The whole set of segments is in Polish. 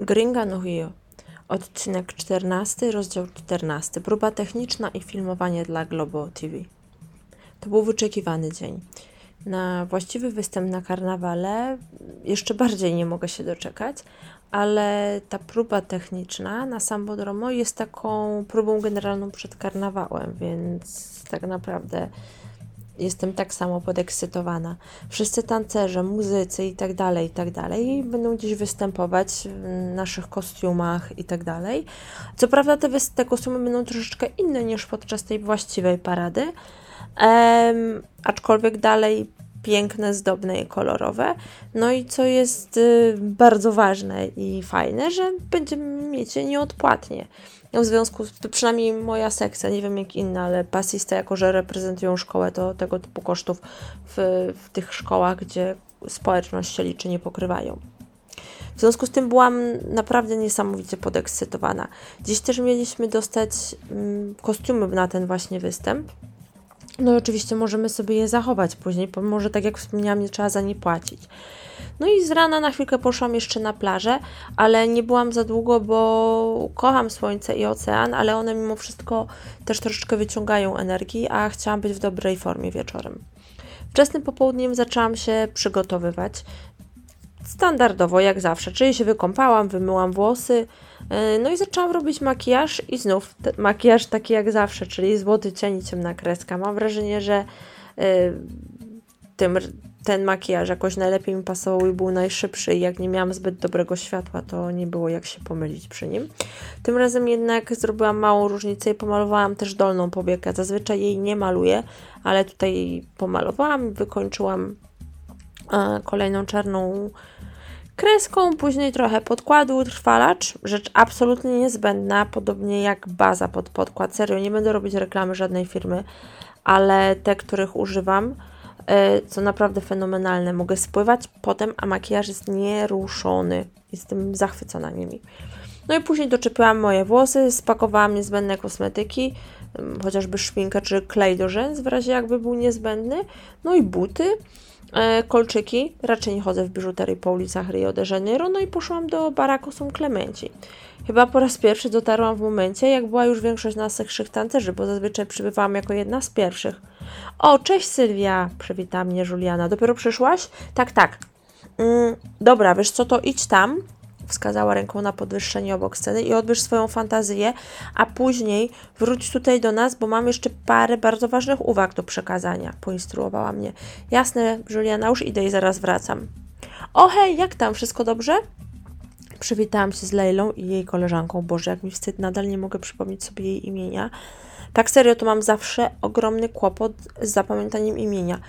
Gringa no. Odcinek 14, rozdział 14. Próba techniczna i filmowanie dla Globo TV. To był wyczekiwany dzień. Na właściwy występ na karnawale jeszcze bardziej nie mogę się doczekać, ale ta próba techniczna na Sambodromo jest taką próbą generalną przed karnawałem, więc tak naprawdę jestem tak samo podekscytowana. Wszyscy tancerze, muzycy i tak dalej, i tak dalej będą dziś występować w naszych kostiumach i tak dalej. Co prawda te, te kostiumy będą troszeczkę inne niż podczas tej właściwej parady, em, aczkolwiek dalej piękne, zdobne i kolorowe. No i co jest y, bardzo ważne i fajne, że będziemy mieć je nieodpłatnie. No w związku z przynajmniej moja sekcja, nie wiem jak inna, ale pasista, jako że reprezentują szkołę, to tego typu kosztów w, w tych szkołach, gdzie społeczność się liczy, nie pokrywają. W związku z tym byłam naprawdę niesamowicie podekscytowana. Dziś też mieliśmy dostać mm, kostiumy na ten właśnie występ. No i oczywiście możemy sobie je zachować później, bo może tak jak wspomniałam, nie trzeba za nie płacić. No i z rana na chwilkę poszłam jeszcze na plażę, ale nie byłam za długo, bo kocham słońce i ocean, ale one mimo wszystko też troszeczkę wyciągają energii, a chciałam być w dobrej formie wieczorem. Wczesnym popołudniem zaczęłam się przygotowywać. Standardowo, jak zawsze, czyli się wykąpałam, wymyłam włosy, yy, no i zaczęłam robić makijaż i znów makijaż taki jak zawsze, czyli złoty cień i ciemna kreska. Mam wrażenie, że yy, tym ten makijaż jakoś najlepiej mi pasował i był najszybszy i jak nie miałam zbyt dobrego światła, to nie było jak się pomylić przy nim. Tym razem jednak zrobiłam małą różnicę i pomalowałam też dolną powiekę. Zazwyczaj jej nie maluję, ale tutaj pomalowałam, wykończyłam e, kolejną czarną kreską, później trochę podkładu, utrwalacz, rzecz absolutnie niezbędna, podobnie jak baza pod podkład. Serio, nie będę robić reklamy żadnej firmy, ale te, których używam, E, co naprawdę fenomenalne. Mogę spływać potem, a makijaż jest nieruszony. Jestem zachwycona nimi. No i później doczepiłam moje włosy, spakowałam niezbędne kosmetyki, chociażby szminkę czy klej do rzęs, w razie jakby był niezbędny. No i buty, e, kolczyki. Raczej nie chodzę w biżuterii po ulicach Rio de Janeiro. No i poszłam do baraku Clemenci. Chyba po raz pierwszy dotarłam w momencie, jak była już większość naszych tancerzy, bo zazwyczaj przybywałam jako jedna z pierwszych. O, cześć Sylwia, przywita mnie Juliana. Dopiero przyszłaś? Tak, tak. Mm, dobra, wiesz co, to idź tam, wskazała ręką na podwyższenie obok sceny i odbierz swoją fantazję, a później wróć tutaj do nas, bo mam jeszcze parę bardzo ważnych uwag do przekazania, poinstruowała mnie. Jasne, Juliana, już idę i zaraz wracam. O hej, jak tam, wszystko dobrze? Przywitałam się z Lejlą i jej koleżanką. Boże, jak mi wstyd, nadal nie mogę przypomnieć sobie jej imienia. Tak serio, to mam zawsze ogromny kłopot z zapamiętaniem imienia.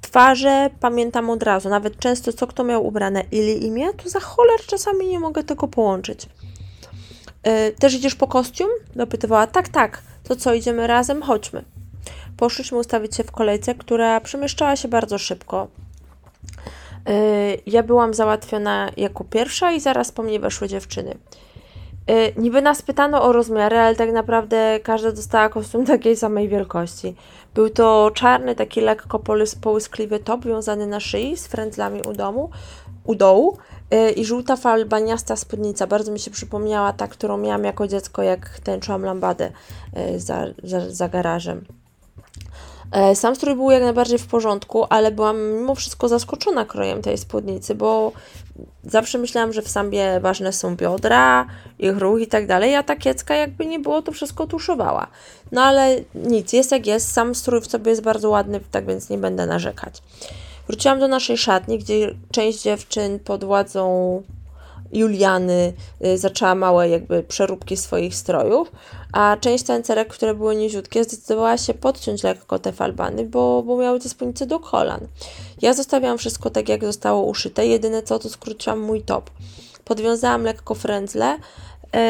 Twarze pamiętam od razu, nawet często co kto miał ubrane, ile imię, to za choler czasami nie mogę tego połączyć. Yy, też idziesz po kostium? Dopytywała. Tak, tak. To co, idziemy razem? Chodźmy. Poszliśmy ustawić się w kolejce, która przemieszczała się bardzo szybko. Y, ja byłam załatwiona jako pierwsza i zaraz po mnie weszły dziewczyny. Y, niby nas pytano o rozmiary, ale tak naprawdę każda dostała kostium takiej samej wielkości. Był to czarny, taki lekko połyskliwy top wiązany na szyi z frędzlami u, domu, u dołu y, i żółta falbaniasta spódnica. Bardzo mi się przypomniała ta, którą miałam jako dziecko, jak tańczyłam lambadę za, za, za garażem. E, sam strój był jak najbardziej w porządku, ale byłam mimo wszystko zaskoczona krojem tej spódnicy, bo zawsze myślałam, że w sambie ważne są biodra, ich ruch i tak dalej, a ta kiecka jakby nie było, to wszystko tuszowała. No ale nic, jest jak jest, sam strój w sobie jest bardzo ładny, tak więc nie będę narzekać. Wróciłam do naszej szatni, gdzie część dziewczyn pod władzą Juliany y, zaczęła małe jakby przeróbki swoich strojów, a część tancerek, które były niziutkie, zdecydowała się podciąć lekko te falbany, bo, bo miały te spódnice do kolan. Ja zostawiałam wszystko tak, jak zostało uszyte, jedyne co, to skróciłam mój top. Podwiązałam lekko frędzle, yy,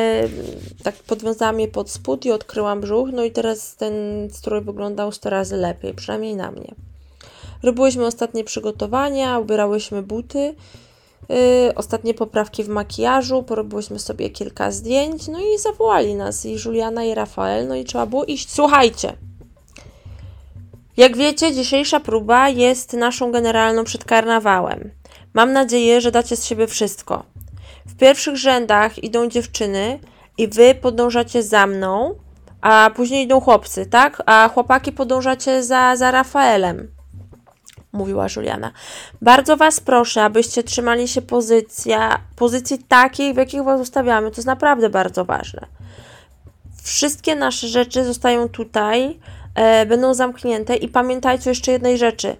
tak podwiązałam je pod spód i odkryłam brzuch, no i teraz ten strój wyglądał 100 razy lepiej, przynajmniej na mnie. Robiłyśmy ostatnie przygotowania, ubierałyśmy buty, Yy, ostatnie poprawki w makijażu, porobiłyśmy sobie kilka zdjęć, no i zawołali nas i Juliana i Rafael, no i trzeba było iść. Słuchajcie, jak wiecie, dzisiejsza próba jest naszą generalną przed karnawałem. Mam nadzieję, że dacie z siebie wszystko. W pierwszych rzędach idą dziewczyny i wy podążacie za mną, a później idą chłopcy, tak? A chłopaki podążacie za, za Rafaelem mówiła Juliana. Bardzo Was proszę, abyście trzymali się pozycja, pozycji takiej, w jakich Was ustawiamy. To jest naprawdę bardzo ważne. Wszystkie nasze rzeczy zostają tutaj, e, będą zamknięte i pamiętajcie jeszcze jednej rzeczy.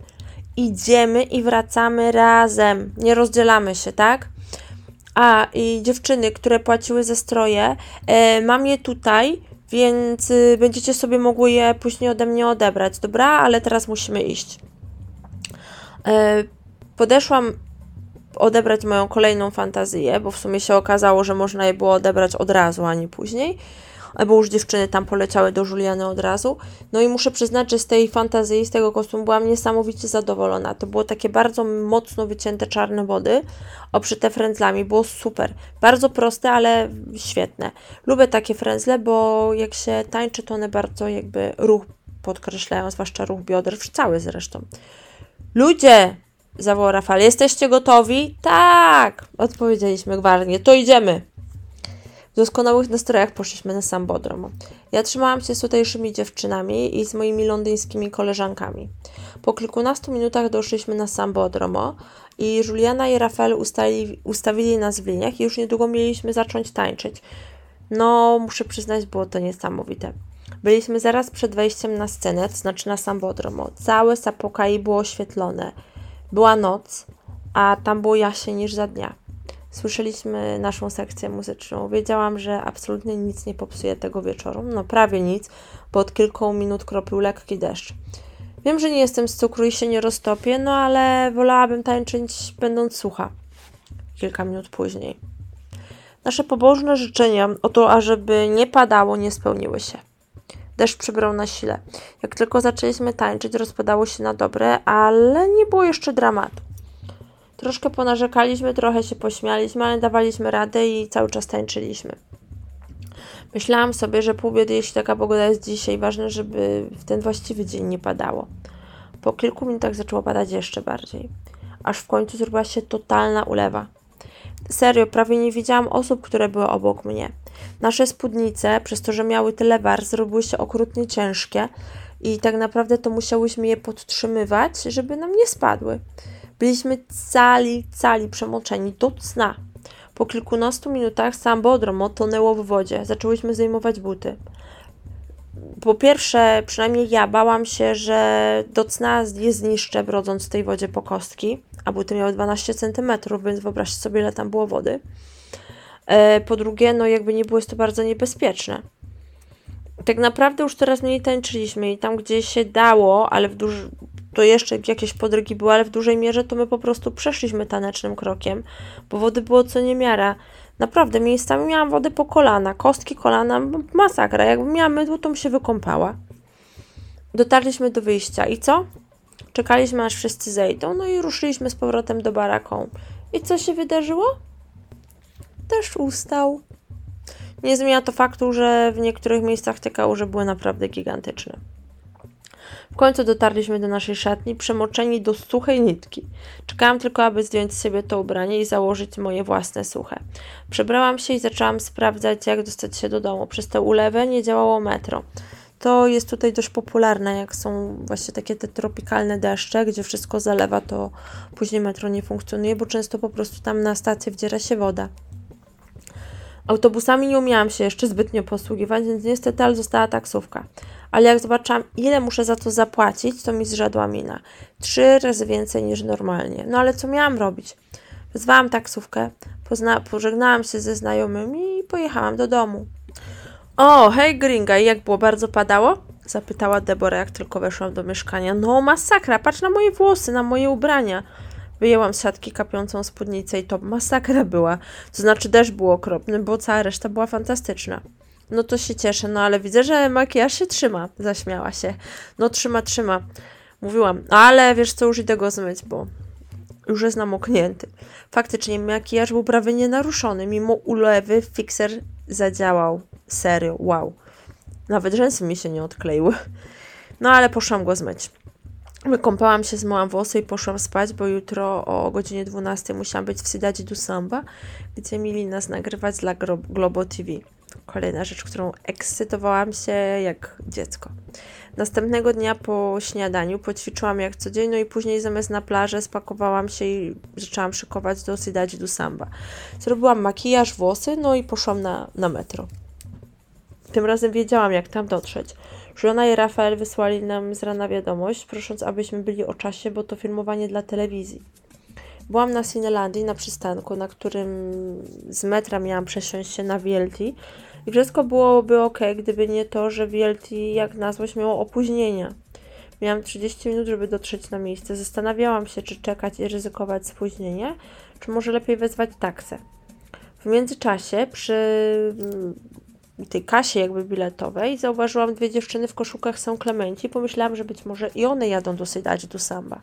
Idziemy i wracamy razem. Nie rozdzielamy się, tak? A i dziewczyny, które płaciły ze stroje, e, mam je tutaj, więc y, będziecie sobie mogły je później ode mnie odebrać, dobra? Ale teraz musimy iść. E, podeszłam odebrać moją kolejną fantazję, bo w sumie się okazało, że można je było odebrać od razu, a nie później, bo już dziewczyny tam poleciały do Juliany od razu. No i muszę przyznać, że z tej fantazji, z tego kostiumu byłam niesamowicie zadowolona. To było takie bardzo mocno wycięte czarne wody, obszyte frędzlami. Było super. Bardzo proste, ale świetne. Lubię takie frędzle, bo jak się tańczy, to one bardzo jakby ruch podkreślają, zwłaszcza ruch bioder, cały zresztą. Ludzie, zawołał Rafał, jesteście gotowi? Tak, odpowiedzieliśmy gwarnie, to idziemy. W doskonałych nastrojach poszliśmy na sam Bodrom. Ja trzymałam się z tutejszymi dziewczynami i z moimi londyńskimi koleżankami. Po kilkunastu minutach doszliśmy na sam Bodromo i Juliana i Rafael ustali, ustawili nas w liniach i już niedługo mieliśmy zacząć tańczyć. No, muszę przyznać, było to niesamowite. Byliśmy zaraz przed wejściem na scenę, to znaczy na sam Bodromo. Całe Sapokai było oświetlone. Była noc, a tam było jaśniej niż za dnia. Słyszeliśmy naszą sekcję muzyczną. Wiedziałam, że absolutnie nic nie popsuje tego wieczoru. No prawie nic, bo od kilku minut kropił lekki deszcz. Wiem, że nie jestem z cukru i się nie roztopię, no ale wolałabym tańczyć będąc sucha. Kilka minut później. Nasze pobożne życzenia o to, ażeby nie padało, nie spełniły się. Deszcz przybrał na sile. Jak tylko zaczęliśmy tańczyć, rozpadało się na dobre, ale nie było jeszcze dramatu. Troszkę ponarzekaliśmy, trochę się pośmialiśmy, ale dawaliśmy radę i cały czas tańczyliśmy. Myślałam sobie, że pół biedy, jeśli taka pogoda jest dzisiaj, ważne, żeby w ten właściwy dzień nie padało. Po kilku minutach zaczęło padać jeszcze bardziej, aż w końcu zrobiła się totalna ulewa. Serio, prawie nie widziałam osób, które były obok mnie. Nasze spódnice, przez to, że miały tyle warstw, zrobiły się okrutnie ciężkie i tak naprawdę to musiałyśmy je podtrzymywać, żeby nam nie spadły. Byliśmy cali, cali przemoczeni do cna. Po kilkunastu minutach sam Bodromo tonęło w wodzie. Zaczęłyśmy zdejmować buty. Po pierwsze, przynajmniej ja bałam się, że do cna je zniszczę, brodząc w tej wodzie po kostki, a buty miały 12 cm, więc wyobraźcie sobie, ile tam było wody. E, po drugie, no jakby nie było, jest to bardzo niebezpieczne. Tak naprawdę już teraz mniej tańczyliśmy i tam, gdzie się dało, ale w duż... to jeszcze jakieś podrygi były, ale w dużej mierze to my po prostu przeszliśmy tanecznym krokiem, bo wody było co niemiara. Naprawdę, miejscami miałam wodę po kolana, kostki kolana, masakra. Jakbym miała mydło, to bym się wykąpała. Dotarliśmy do wyjścia i co? Czekaliśmy, aż wszyscy zejdą, no i ruszyliśmy z powrotem do baraką. I co się wydarzyło? Też ustał. Nie zmienia to faktu, że w niektórych miejscach te kałuże były naprawdę gigantyczne. W końcu dotarliśmy do naszej szatni, przemoczeni do suchej nitki. Czekałam tylko, aby zdjąć z siebie to ubranie i założyć moje własne suche. Przebrałam się i zaczęłam sprawdzać, jak dostać się do domu. Przez tę ulewę nie działało metro. To jest tutaj dość popularne, jak są właśnie takie te tropikalne deszcze, gdzie wszystko zalewa, to później metro nie funkcjonuje, bo często po prostu tam na stację wdziera się woda. Autobusami nie umiałam się jeszcze zbytnio posługiwać, więc niestety ale została taksówka. Ale jak zobaczyłam, ile muszę za to zapłacić, to mi zrzedła mina. Trzy razy więcej niż normalnie. No ale co miałam robić? Wezwałam taksówkę, pozna- pożegnałam się ze znajomymi i pojechałam do domu. O, hej gringa, i jak było? Bardzo padało? Zapytała Debora, jak tylko weszłam do mieszkania. No masakra, patrz na moje włosy, na moje ubrania. Wyjęłam siatki kapiącą spódnicę i to masakra była. To znaczy deszcz był okropny, bo cała reszta była fantastyczna. No to się cieszę, no ale widzę, że makijaż się trzyma. Zaśmiała się. No trzyma, trzyma. Mówiłam, ale wiesz co, już idę go zmyć, bo już jest namoknięty. Faktycznie makijaż był prawie nienaruszony. Mimo ulewy fixer zadziałał. Serio, wow. Nawet rzęsy mi się nie odkleiły. No ale poszłam go zmyć. Wykąpałam się, zmyłam włosy i poszłam spać, bo jutro o godzinie 12 musiałam być w Cidade do Samba, gdzie mieli nas nagrywać dla Globo TV. Kolejna rzecz, którą ekscytowałam się jak dziecko. Następnego dnia po śniadaniu poćwiczyłam jak codziennie, no i później zamiast na plażę spakowałam się i zaczęłam szykować do Cidade do Samba. Zrobiłam makijaż, włosy, no i poszłam na, na metro. Tym razem wiedziałam, jak tam dotrzeć. Żona i Rafael wysłali nam z rana wiadomość, prosząc, abyśmy byli o czasie, bo to filmowanie dla telewizji. Byłam na Cinelandii, na przystanku, na którym z metra miałam przesiąść się na VLT i wszystko byłoby ok, gdyby nie to, że VLT, jak na złość, miało opóźnienia. Miałam 30 minut, żeby dotrzeć na miejsce. Zastanawiałam się, czy czekać i ryzykować spóźnienie, czy może lepiej wezwać taksę. W międzyczasie przy tej kasie jakby biletowej zauważyłam dwie dziewczyny w koszulkach Są Klemenci. Pomyślałam, że być może i one jadą do Sydadzi do Samba.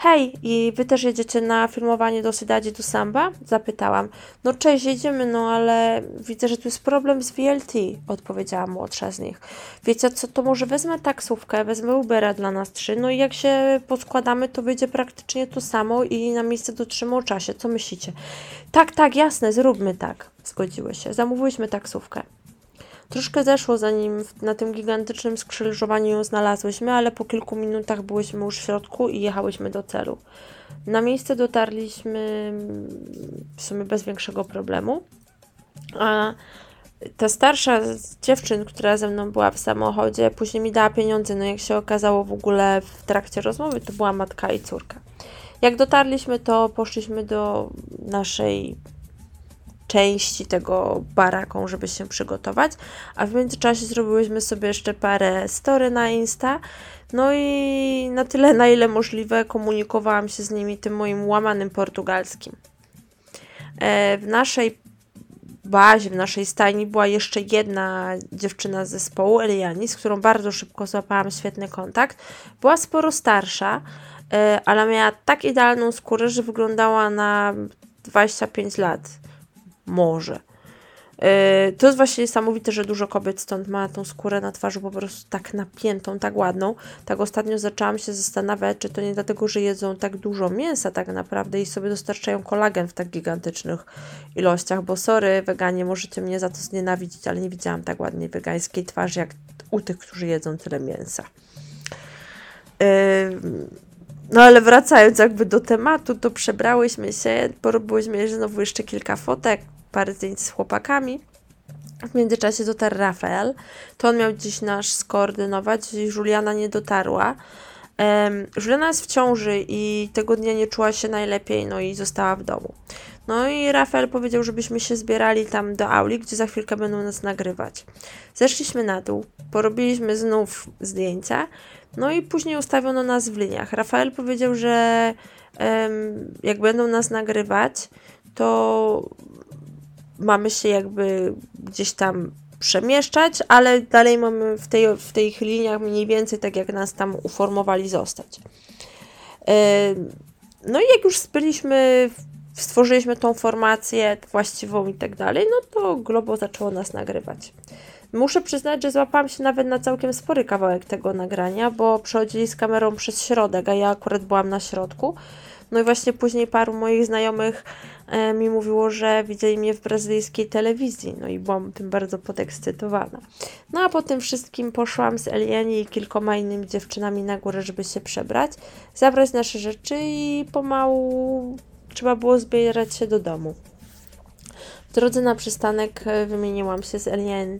Hej, i wy też jedziecie na filmowanie do Sydadzi do Samba? Zapytałam. No cześć, jedziemy, no ale widzę, że tu jest problem z VLT, odpowiedziała młodsza z nich. Wiecie co, to może wezmę taksówkę, wezmę Ubera dla nas trzy, no i jak się poskładamy, to wyjdzie praktycznie to samo i na miejsce dotrzymy o czasie. Co myślicie? Tak, tak, jasne, zróbmy tak. Zgodziły się. Zamówiłyśmy taksówkę. Troszkę zeszło, zanim na tym gigantycznym skrzyżowaniu ją znalazłyśmy, ale po kilku minutach byłyśmy już w środku i jechałyśmy do celu. Na miejsce dotarliśmy w sumie bez większego problemu. A ta starsza z dziewczyn, która ze mną była w samochodzie, później mi dała pieniądze. No jak się okazało w ogóle w trakcie rozmowy, to była matka i córka. Jak dotarliśmy, to poszliśmy do naszej części tego baraką, żeby się przygotować, a w międzyczasie zrobiłyśmy sobie jeszcze parę story na Insta, no i na tyle, na ile możliwe, komunikowałam się z nimi tym moim łamanym portugalskim. E, w naszej bazie, w naszej stajni była jeszcze jedna dziewczyna z zespołu, Eliani, z którą bardzo szybko złapałam świetny kontakt. Była sporo starsza, e, ale miała tak idealną skórę, że wyglądała na 25 lat może. E, to jest właśnie niesamowite, że dużo kobiet stąd ma tą skórę na twarzy po prostu tak napiętą, tak ładną. Tak ostatnio zaczęłam się zastanawiać, czy to nie dlatego, że jedzą tak dużo mięsa tak naprawdę i sobie dostarczają kolagen w tak gigantycznych ilościach, bo sorry, weganie, możecie mnie za to znienawidzić, ale nie widziałam tak ładnej wegańskiej twarzy, jak u tych, którzy jedzą tyle mięsa. Yy, no ale wracając jakby do tematu, to przebrałyśmy się, porobiłyśmy znowu jeszcze kilka fotek, parę zdjęć z chłopakami. W międzyczasie dotarł Rafael. To on miał dziś nasz skoordynować. Juliana nie dotarła. Um, Juliana jest w ciąży i tego dnia nie czuła się najlepiej, no i została w domu. No i Rafael powiedział, żebyśmy się zbierali tam do auli, gdzie za chwilkę będą nas nagrywać. Zeszliśmy na dół, porobiliśmy znów zdjęcia, no i później ustawiono nas w liniach. Rafael powiedział, że um, jak będą nas nagrywać, to mamy się jakby gdzieś tam przemieszczać, ale dalej mamy w, tej, w tych liniach mniej więcej tak, jak nas tam uformowali zostać. No i jak już byliśmy, stworzyliśmy tą formację właściwą i tak dalej, no to Globo zaczęło nas nagrywać. Muszę przyznać, że złapałam się nawet na całkiem spory kawałek tego nagrania, bo przechodzili z kamerą przez środek, a ja akurat byłam na środku. No i właśnie później paru moich znajomych e, mi mówiło, że widzieli mnie w brazylijskiej telewizji, no i byłam tym bardzo podekscytowana. No a po tym wszystkim poszłam z Eliani i kilkoma innymi dziewczynami na górę, żeby się przebrać, zabrać nasze rzeczy i pomału trzeba było zbierać się do domu. W drodze na przystanek e, wymieniłam się z Elian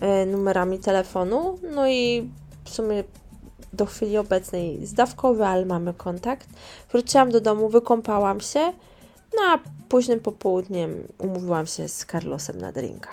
e, numerami telefonu, no i w sumie do chwili obecnej zdawkowy, ale mamy kontakt. Wróciłam do domu, wykąpałam się, no a późnym popołudniem umówiłam się z Carlosem na drinka.